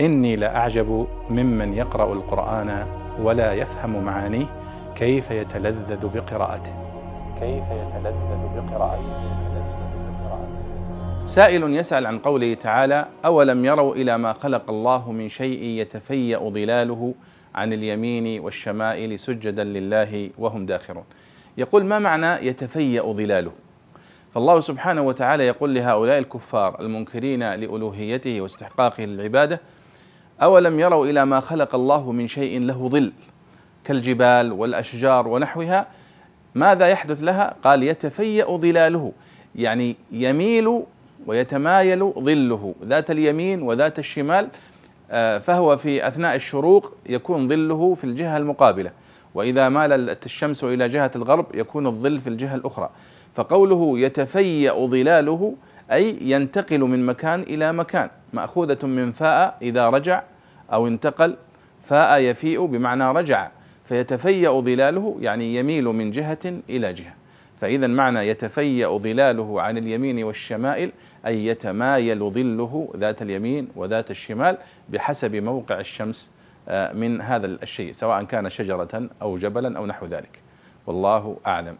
إني لأعجب ممن يقرأ القرآن ولا يفهم معانيه كيف يتلذذ بقراءته. كيف يتلذذ بقراءته. سائل يسأل عن قوله تعالى أولم يروا إلى ما خلق الله من شيء يتفيأ ظلاله عن اليمين والشمائل سجدا لله وهم داخرون. يقول ما معنى يتفيأ ظلاله؟ فالله سبحانه وتعالى يقول لهؤلاء الكفار المنكرين لألوهيته واستحقاقه للعبادة أولم يروا إلى ما خلق الله من شيء له ظل كالجبال والأشجار ونحوها ماذا يحدث لها؟ قال يتفيأ ظلاله يعني يميل ويتمايل ظله ذات اليمين وذات الشمال آه، فهو في أثناء الشروق يكون ظله في الجهة المقابلة وإذا مالت الشمس إلى جهة الغرب يكون الظل في الجهة الأخرى. فقوله يتفيأ ظلاله أي ينتقل من مكان إلى مكان مأخوذة من فاء إذا رجع أو انتقل فاء يفيء بمعنى رجع فيتفيأ ظلاله يعني يميل من جهة إلى جهة. فإذا معنى يتفيأ ظلاله عن اليمين والشمائل أي يتمايل ظله ذات اليمين وذات الشمال بحسب موقع الشمس آه، من هذا الشيء سواء كان شجرة أو جبلا أو نحو ذلك. والله أعلم.